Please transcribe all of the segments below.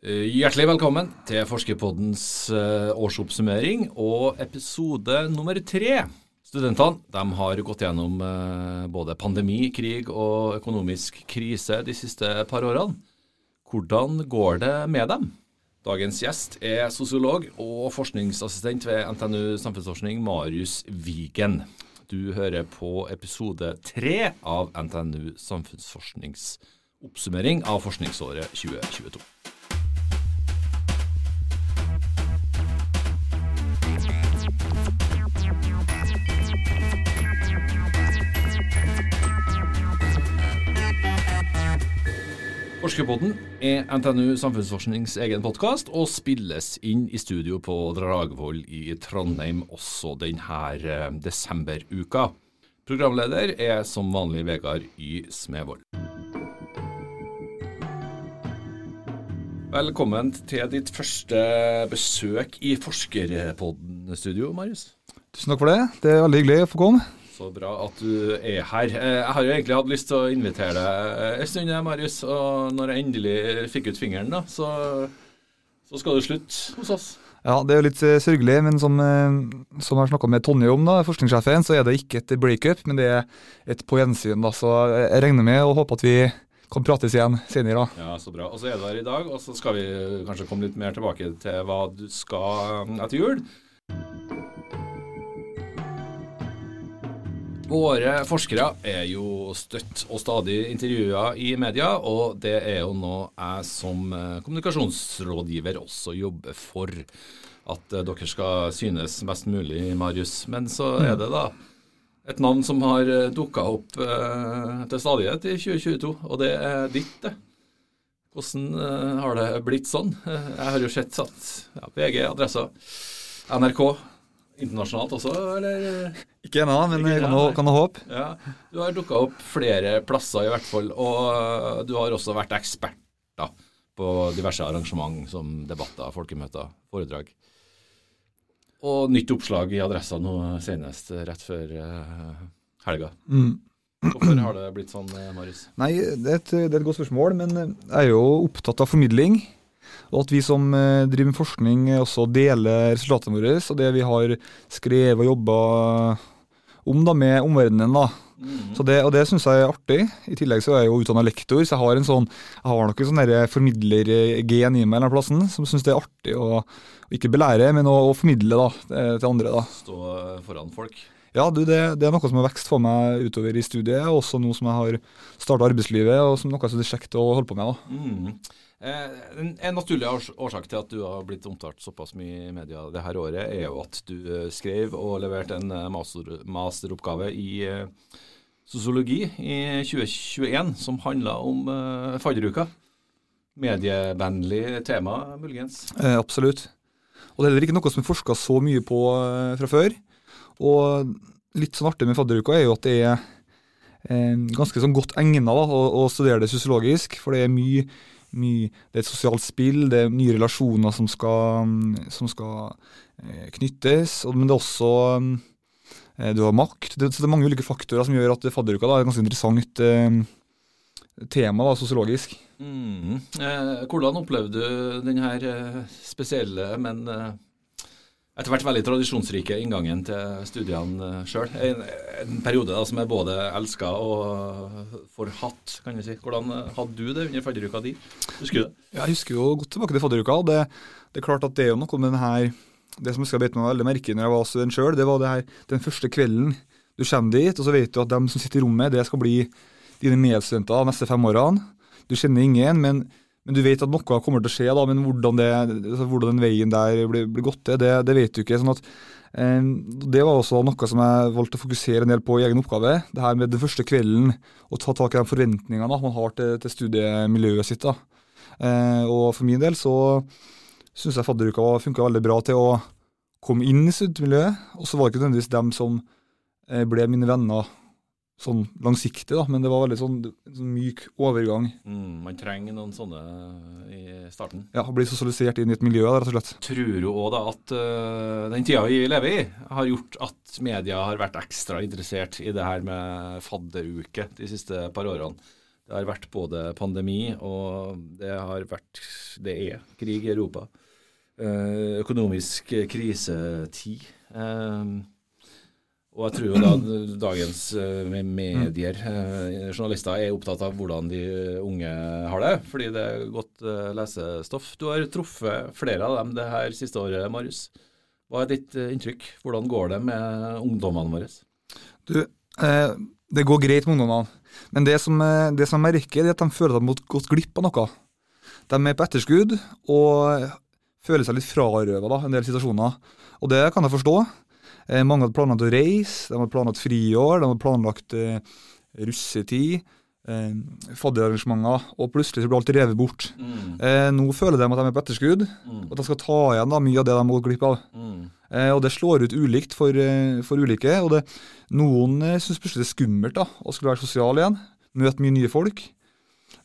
Eh, hjertelig velkommen til Forskerpoddens eh, årsoppsummering og episode nummer tre. Studentene de har gått gjennom eh, både pandemi, krig og økonomisk krise de siste par årene. Hvordan går det med dem? Dagens gjest er sosiolog og forskningsassistent ved NTNU Samfunnsforskning, Marius Wigen. Du hører på episode tre av NTNU Samfunnsforsknings oppsummering av forskningsåret 2022. Forskerpodden er NTNU Samfunnsforsknings egen podkast og spilles inn i studio på Dragvoll i Trondheim også denne eh, desemberuka. Programleder er som vanlig Vegard Y. Smevold. Velkommen til ditt første besøk i Forskerpodden-studio, Marius. Tusen takk for det. Det er veldig hyggelig å få komme. Så bra at du er her. Eh, jeg har jo egentlig hatt lyst til å invitere deg en stund, Marius. Og når jeg endelig fikk ut fingeren, da, så, så skal du slutte hos oss. Ja, det er jo litt sørgelig, men som, som jeg har snakka med Tonje om, da, forskningssjefen, så er det ikke et breakup, men det er et på gjensyn. da, Så jeg regner med og håper at vi kan prates igjen senere. da. Ja, Så bra. Og så er du her i dag, og så skal vi kanskje komme litt mer tilbake til hva du skal etter jul. Våre forskere er jo støtt og stadig intervjua i media, og det er jo noe jeg som eh, kommunikasjonsrådgiver også jobber for. At eh, dere skal synes mest mulig, Marius. Men så er det da et navn som har eh, dukka opp til stadighet i 2022, og det er ditt, det. Hvordan har det blitt sånn? Jeg har jo sett at ja, VG, Adressa, NRK internasjonalt også, eller? Ikke ennå, men jeg kan, kan ha håp. Ja, Du har dukka opp flere plasser, i hvert fall. Og du har også vært ekspert da, på diverse arrangement som debatter, folkemøter, foredrag. Og nytt oppslag i Adressa nå senest, rett før uh, helga. Mm. Hvorfor har det blitt sånn, Marius? Nei, det er, et, det er et godt spørsmål, men jeg er jo opptatt av formidling. Og at vi som eh, driver med forskning også deler resultatene våre og det vi har skrevet og jobba om da med omverdenen. da. Mm. Så det, og det syns jeg er artig. I tillegg så er jeg jo utdanna lektor, så jeg har en sånn, jeg har nok en sånn formidlergen i meg denne plassen, som syns det er artig å ikke belære, men å, å, formidle da, til andre. da. Stå foran folk? Ja, du, det, det, er noe som har vokst for meg utover i studiet, og også nå som jeg har starta arbeidslivet, og som noe som det er kjekt å holde på med. da. Mm. Eh, en naturlig årsak til at du har blitt omtalt såpass mye i media det her året, er jo at du eh, skrev og leverte en eh, master, masteroppgave i sosiologi i 2021 som handla om fadderuka. Medievennlig tema, muligens? Eh, absolutt. Og det er heller ikke noe som er forska så mye på fra før. Og litt sånn artig med fadderuka er jo at det er eh, ganske sånn godt egna å, å studere det sosiologisk, for det er mye mye, det er et sosialt spill, det er nye relasjoner som skal, som skal eh, knyttes. men det er også eh, Du har makt. Det, så det er mange ulike faktorer som gjør at fadderuka da, er et ganske interessant eh, tema da, sosiologisk. Mm. Hvordan opplevde du denne spesielle, men etter hvert veldig tradisjonsrike inngangen til studiene sjøl. En, en, periode da, som jeg både elska og forhatt, kan vi si. Hvordan eh, hadde du det under fadderuka di? Husker du det? Jeg husker jo godt tilbake til fadderuka. Det, det, er klart at det er jo noe med den her Det som jeg skal bite meg veldig merke når jeg var student sjøl, det var det her, den første kvelden du kommer dit, og så vet du at de som sitter i rommet, det skal bli dine medstudenter de neste fem årene. Du kjenner ingen, men men du vet at noe kommer til å skje, da, men hvordan, det, altså hvordan den veien der blir, blir gått til, det, det, vet du ikke. sånn at eh, Det var også noe som jeg valgte å fokusere en del på i egen oppgave. Det her med den første kvelden, å ta tak i de forventningene man har til, til studiemiljøet sitt. da. Eh, og for min del så syns jeg fadderuka funka veldig bra til å komme inn i studiemiljøet. Og så var det ikke nødvendigvis dem som eh, ble mine venner sånn langsiktig, da, men det var veldig sånn, sånn myk overgang. Mm, man trenger noen sånne i starten. Ja, Bli sosialisert inn i et miljø, rett og slett. Tror du òg da at uh, den tida vi lever i, har gjort at media har vært ekstra interessert i det her med fadderuke de siste par årene? Det har vært både pandemi og det har vært Det er krig i Europa. Uh, økonomisk krisetid. Eh, og jeg tror jo da dagens eh, medier, eh, journalister, er opptatt av hvordan de unge har det, fordi det er godt eh, lesestoff. Du har truffet flere av dem det her siste året, Marius. Hva er ditt eh, inntrykk? Hvordan går det med ungdommene våre? Du, eh, det går greit med ungdommene. Men det som, eh, det som jeg merker, er at de føler at de har gått glipp av noe. De er på etterskudd og føler seg litt frarøva en del situasjoner. Og det kan jeg forstå. Eh, mange hadde planlagt å reise, de hadde planlagt friår, de hadde planlagt eh, russetid, eh, fadderarrangementer, og plutselig så ble alt revet bort. Mm. Eh, nå føler de at de er på etterskudd, Mm. og at de skal ta igjen da, mye av det de har gått glipp av. Mm. Eh, og Det slår ut ulikt for, eh, for ulike. og det, Noen eh, syns plutselig det er skummelt da, å skulle være sosial igjen, møte mye nye folk.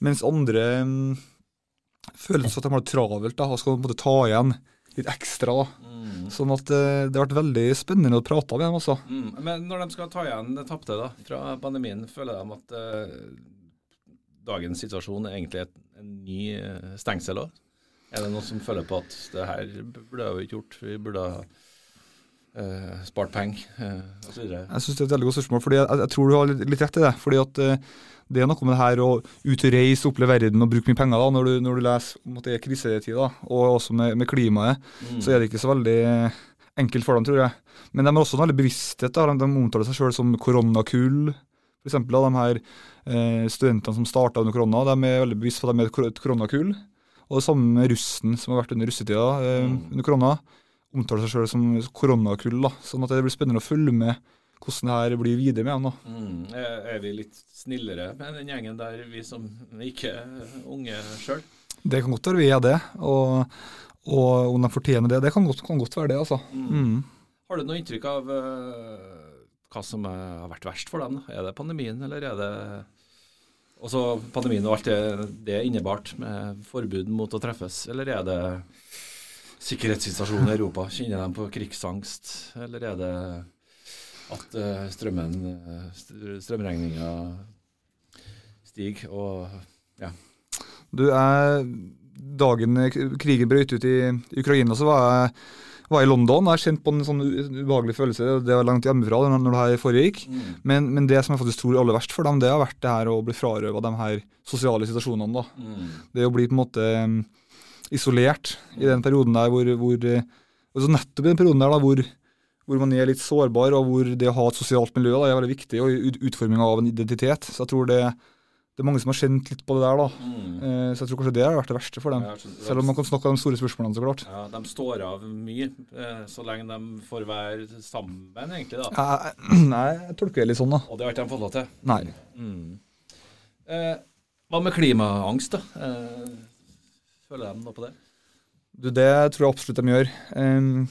Mens andre mm, føler at de har det travelt da, og skal på en måte ta igjen litt ekstra. da. Mm. Sånn at eh, det har vært veldig spennende å prate med dem. også. Mm. Men når de skal ta igjen det tapte da, fra pandemien, føler de at eh, dagens situasjon er egentlig et, en ny eh, stengsel òg? Er det noen som føler på at det her burde vi ikke gjort, vi burde ha eh, spart penger uh, osv.? Jeg synes det er et veldig godt spørsmål, fordi jeg, jeg tror du har litt, rett i det. fordi at uh, det er noe med det her å ut og reise, oppleve verden og bruke mye penger da, når du, når du leser om at det er krisetid, og også med, med klimaet, Mm. så er det ikke så veldig enkelt for dem, tror jeg. Men de har også en veldig bevissthet. da, De, de omtaler seg sjøl som koronakull. For eksempel, da, de her eh, studentene som starta under korona, de er veldig bevisst på at de er et kor- koronakull. Og det samme med russen, som har vært under russetida Mm. under korona. Omtaler seg sjøl som koronakull. da, sånn at det blir spennende å følge med hvordan det her blir videre med dem. da. Mm. Er, vi litt snillere med den gjengen der, vi som ikke er unge sjøl? Det kan godt være vi er det, og, og om de fortjener det, det kan godt, kan godt være det. altså. Mm. Har du noe inntrykk av uh, hva som har vært verst for dem? Er det pandemien, eller er det også pandemien og alt det det innebart, med forbud mot å treffes, eller er det sikkerhetssituasjonen i Europa? Kjenner de på krigsangst, eller er det at eh, strømmen, uh, strømregninga stiger og Du, er Dagen krigen brøt ut i Ukraina, så var jeg, var i London. Jeg kjente på en sånn ubehagelig følelse. Det var langt hjemmefra når, det her foregikk. mm. Men, men det som jeg faktisk tror er aller verst for dem, det har vært det her å bli frarøva de her sosiale situasjonene. da. Mm. Det å bli på en måte isolert i den perioden der hvor, hvor eh, altså Nettopp i den perioden der da, hvor, hvor man er litt sårbar, og hvor det å ha et sosialt miljø da, er veldig viktig, og ut, utforminga av en identitet. Så jeg tror det, det er mange som har kjent litt på det der. da. Mm. Eh, Så jeg tror kanskje det har vært det verste for dem. Ja. Selv om man kan snakke om de store spørsmålene, så klart. Ja, De står av mye, eh, så lenge de får være sammen, egentlig. da. Nei, jeg tolker det litt sånn, da. Og det har ikke de fått lov til. Nei. Mm. Eh, hva med klimaangst, da? Eh, føler de noe på det? Du, det tror jeg absolutt de gjør. Um,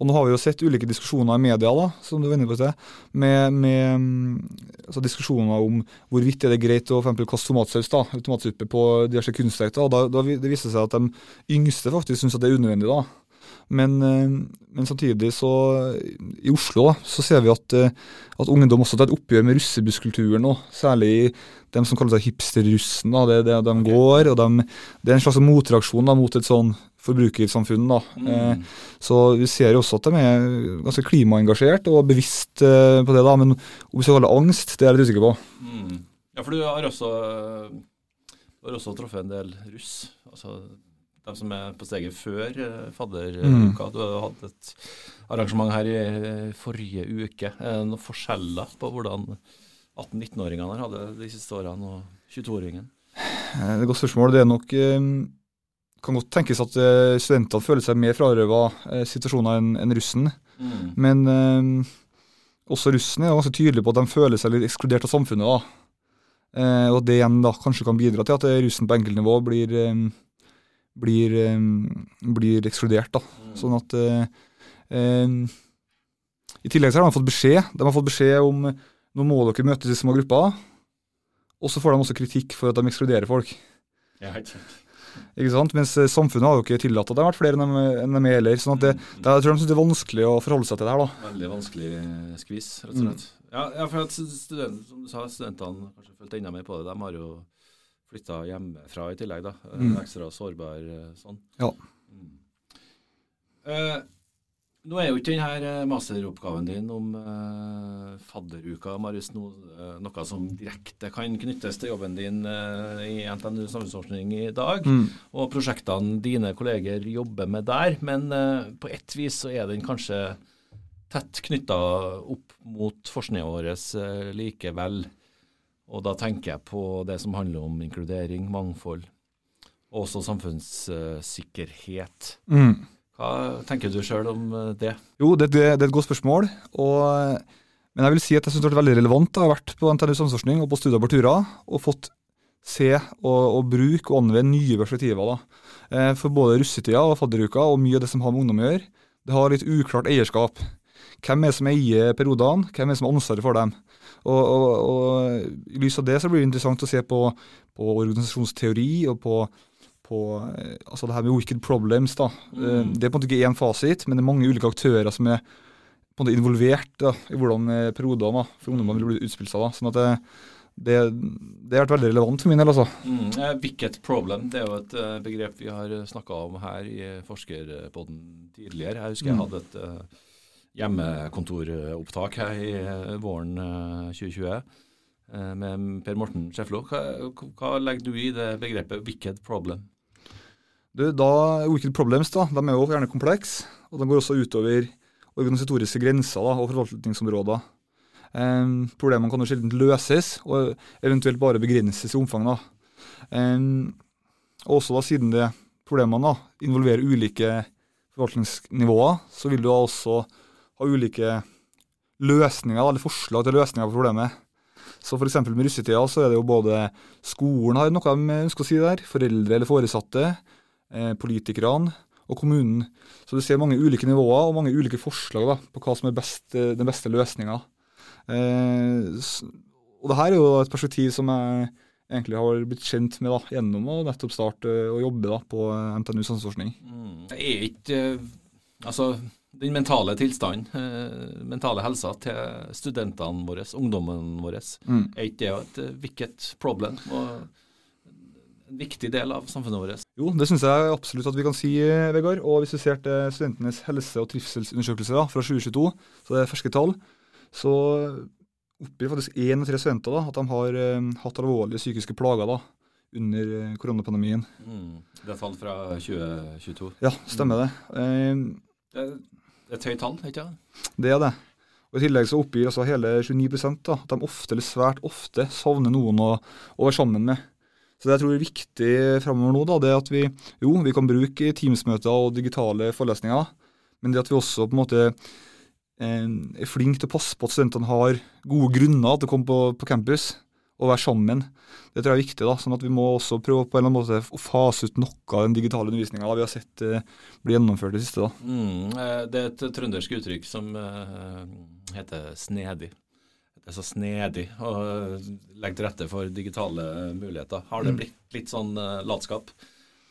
og nå har vi jo sett ulike diskusjoner i media, da, som du var inne på det, med, med altså diskusjoner om hvorvidt er det greit å for eksempel kaste tomatsaus da, tomatsuppe på diverse kunstverk. Da, da, da det viste seg at de yngste faktisk syns det er unødvendig. da. Men, eh, men samtidig så I Oslo så ser vi at, eh, at ungdom også tar et oppgjør med russebusskulturen nå. Særlig dem som kaller seg hipsterrussen. det, det, De går, og de, det er en slags motreaksjon da, mot et sånn forbrukersamfunn. da. Eh, Mm. så vi ser jo også at de er ganske klimaengasjert og bevisst eh, på det, da. Men om vi skal kalle det angst, det er jeg litt usikker på. Mm. Ja, for du har også, du har også truffet en del russ. Altså de som er på steget før eh, fadderuka. Mm. Du har hatt et arrangement her i eh, forrige uke. Er det noen forskjeller på hvordan 18-19-åringene har hatt det de siste årene, og 22-åringen? Eh, Det er et godt spørsmål. Det er nok kan godt tenkes at studentene føler seg mer frarøva situasjoner enn en russen. Mm. Men også russen er ganske tydelig på at de føler seg litt ekskludert av samfunnet. da. Og at det igjen da kanskje kan bidra til at russen på enkeltnivå blir, blir, eh, blir ekskludert. da. Mm. Sånn at eh, eh, I tillegg så har de fått beskjed De har fått beskjed om nå må dere møtes i små grupper. Og så får de også kritikk for at de ekskluderer folk. Ja, ikke sant. Ikke sant? Mens eh, samfunnet har jo ikke tillatt at det har vært flere enn de, enn de er heller. Sånn at det, Mm. det, jeg tror de syns det er vanskelig å forholde seg til det her. da. Veldig vanskelig skvis, rett Mm. og slett. Ja, ja, for at student, som du sa, studentene kanskje følte enda mer på det. De har jo flytta hjemmefra i tillegg, da. Eh, Mm. Ekstra sårbar eh, sånn. Ja. Mm. Eh, nå er jo ikke denne masteroppgaven din om eh, fadderuka, Marius, no, eh, noe som direkte kan knyttes til jobben din eh, i NTNU samfunnsforskning i dag, Mm. og prosjektene dine kolleger jobber med der, men eh, på ett vis så er den kanskje tett knytta opp mot forskninga vår eh, likevel. Og da tenker jeg på det som handler om inkludering, mangfold, og også samfunnssikkerhet. Mm. Hva tenker du sjøl om eh, det? Jo, det, det, det er et godt spørsmål. Og, men jeg vil si at jeg syns det har vært veldig relevant. Jeg har vært på NTNU samfunnsforskning og på studier på turer og fått se og, og bruke og anvende nye perspektiver. da. Eh, For både russetida og fadderuka og mye av det som har med ungdom å gjøre, det har litt uklart eierskap. Hvem er det som eier periodene, hvem er det som har ansvaret for dem? Og, og, og I lys av det så blir det interessant å se på, på organisasjonsteori og på, på eh, altså det her med wicked problems. da. Eh, Mm. Det er på en måte ikke én fasit, men det er mange ulike aktører som er på en måte involvert da, i hvordan eh, periodene for ungdommene vil bli utspilt seg. da. Sånn at det, det, det har vært veldig relevant for min del. altså. Mm. eh, Wicked problem det er jo et eh, begrep vi har snakka om her i Forskerpodden tidligere. Jeg husker jeg Mm. hadde et eh, hjemmekontoropptak her i eh, våren eh, 2020 eh, med Per Morten Schäflo. Hva, hva legger du i det begrepet wicked problem? Du, da, Wicked problems da, de er jo gjerne komplekse, og de går også utover organisatoriske grenser da, og forvaltningsområder. Um, problemene kan jo sjelden løses, og eventuelt bare begrenses i omfang. da. Um, også da, siden det problemene da, involverer ulike forvaltningsnivåer, så vil du da også ha ulike løsninger, eller forslag til løsninger på problemet. Så f.eks. med russetida så er det jo både skolen har noe de ønsker å si der, foreldre eller foresatte, eh, politikerne og kommunen. Så du ser mange ulike nivåer og mange ulike forslag da, på hva som er best, eh, den beste løsninga. Eh, og det her er jo et perspektiv som jeg egentlig har blitt kjent med da, gjennom å nettopp starte å jobbe da, på NTNU samfunnsforskning. Mm. Det er ikke Altså, den mentale tilstanden, eh, mentale helsa til studentene våre, ungdommen vår, Mm. er ikke det et eh, wicked problem? Og en viktig del av samfunnet vårt? Jo, det syns jeg absolutt at vi kan si, eh, Vegard. Og hvis du ser til studentenes helse- og trivselsundersøkelse da, fra 2022, så det er ferske tall, så oppgir faktisk én av tre studenter da, at de har eh, hatt alvorlige psykiske plager da, under eh, koronapandemien. Mm. Det er tall fra 2022. Ja, stemmer det. Eh, Det er et høyt tall, ikke sant? det er det. Og I tillegg så oppgir altså hele 29 da, at de ofte eller svært ofte savner noen å, å være sammen med. Så det jeg tror er viktig framover nå, da, det er at vi jo, vi kan bruke Teams-møter og digitale forelesninger, men det at vi også på en måte eh, er flinke til å passe på at studentene har gode grunner til å komme på, på campus og være sammen. Det tror jeg er viktig. da, sånn at Vi må også prøve på en eller annen måte å fase ut noe av den digitale undervisninga vi har sett uh, bli gjennomført i det siste. da. Mm. eh, Det er et trøndersk uttrykk som uh, heter snedig. Det er så snedig å legge til rette for digitale muligheter. Har det Mm. blitt litt sånn uh, latskap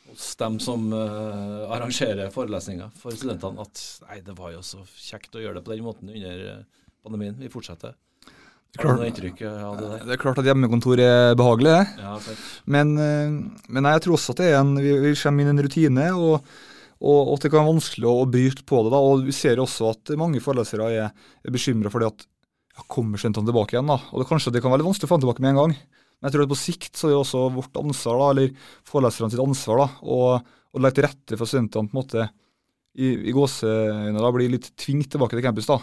hos dem som uh, arrangerer forelesninger for studentene, at nei, det var jo så kjekt å gjøre det på den måten under pandemien. Vi fortsetter. Det er klart at hjemmekontor er behagelig, det. Ja. Men, eh, men jeg tror også at det er en, vi, kommer inn i en rutine, og, og, og det kan være vanskelig å, bryte på det. da, og Vi ser også at mange forelesere er, er bekymra for det at ja, kommer studentene tilbake igjen. da, og det, Kanskje det kan være litt vanskelig å få dem tilbake med en gang. Men jeg tror at på sikt så er det også vårt ansvar, da, eller foreleserne sitt ansvar, da, å, å legge til rette for studentene på en måte i, i gåseøynene blir litt tvingt tilbake til campus. da.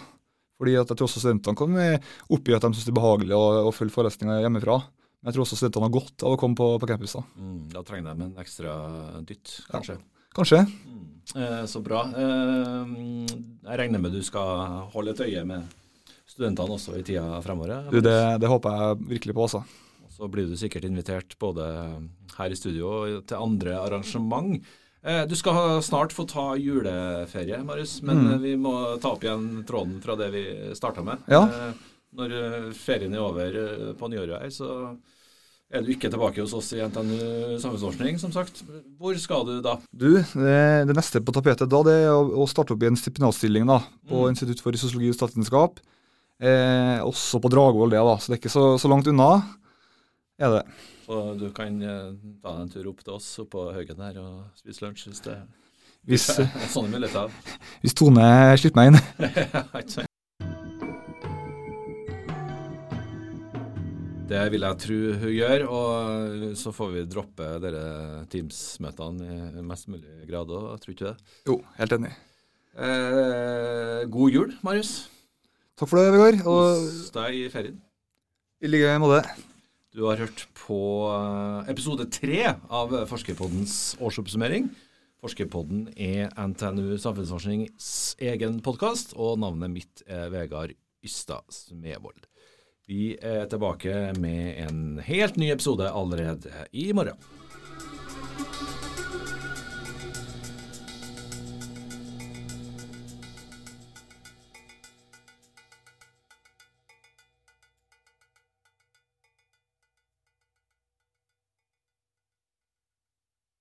Fordi at jeg tror også studentene eh, oppgi at de syns det er behagelig å, å følge forelesninger hjemmefra. Men jeg tror også studentene har godt av å komme på, på campus. da. Mm, da trenger de en ekstra dytt, kanskje. Kanskje. Mm. Eh, så bra. Eh, jeg regner med du skal holde et øye med studentene også i tida fremover. Du, det, det håper jeg virkelig på. altså. Så blir du sikkert invitert både her i studio og til andre arrangement. Eh, Du skal snart få ta juleferie, Marius, men Mm. eh, vi må ta opp igjen tråden fra det vi starta med. Ja. Eh, Når ferien er over på nyåret her, så er du ikke tilbake hos oss i NTNU samfunnsforskning, som sagt. Hvor skal du da? Du, det, neste på tapetet da, det er å starte opp i en stipendiatstilling da, på Mm. Institutt for sosiologi og statsvitenskap. Eh, også på Dragvoll, det da, så det er ikke så, så langt unna. Er det. Så du kan eh, ta en tur opp til oss oppå på Haugen her og spise lunsj hvis det Hvis, er sånne muligheter. hvis Tone slipper meg inn. Det vil jeg tro hun gjør, og så får vi droppe dere Teams-møtene i mest mulig grad òg, tror ikke det? Jo, helt enig. Eh, god jul, Marius. Takk for det, Vegard. Og Kos deg i ferien. i like måte. Du har hørt på eh, episode tre av Forskerpoddens årsoppsummering. Forskerpodden er NTNU Samfunnsforsknings egen podkast, og navnet mitt er Vegard Ystad Smevold. Vi er tilbake med en helt ny episode allerede i morgen.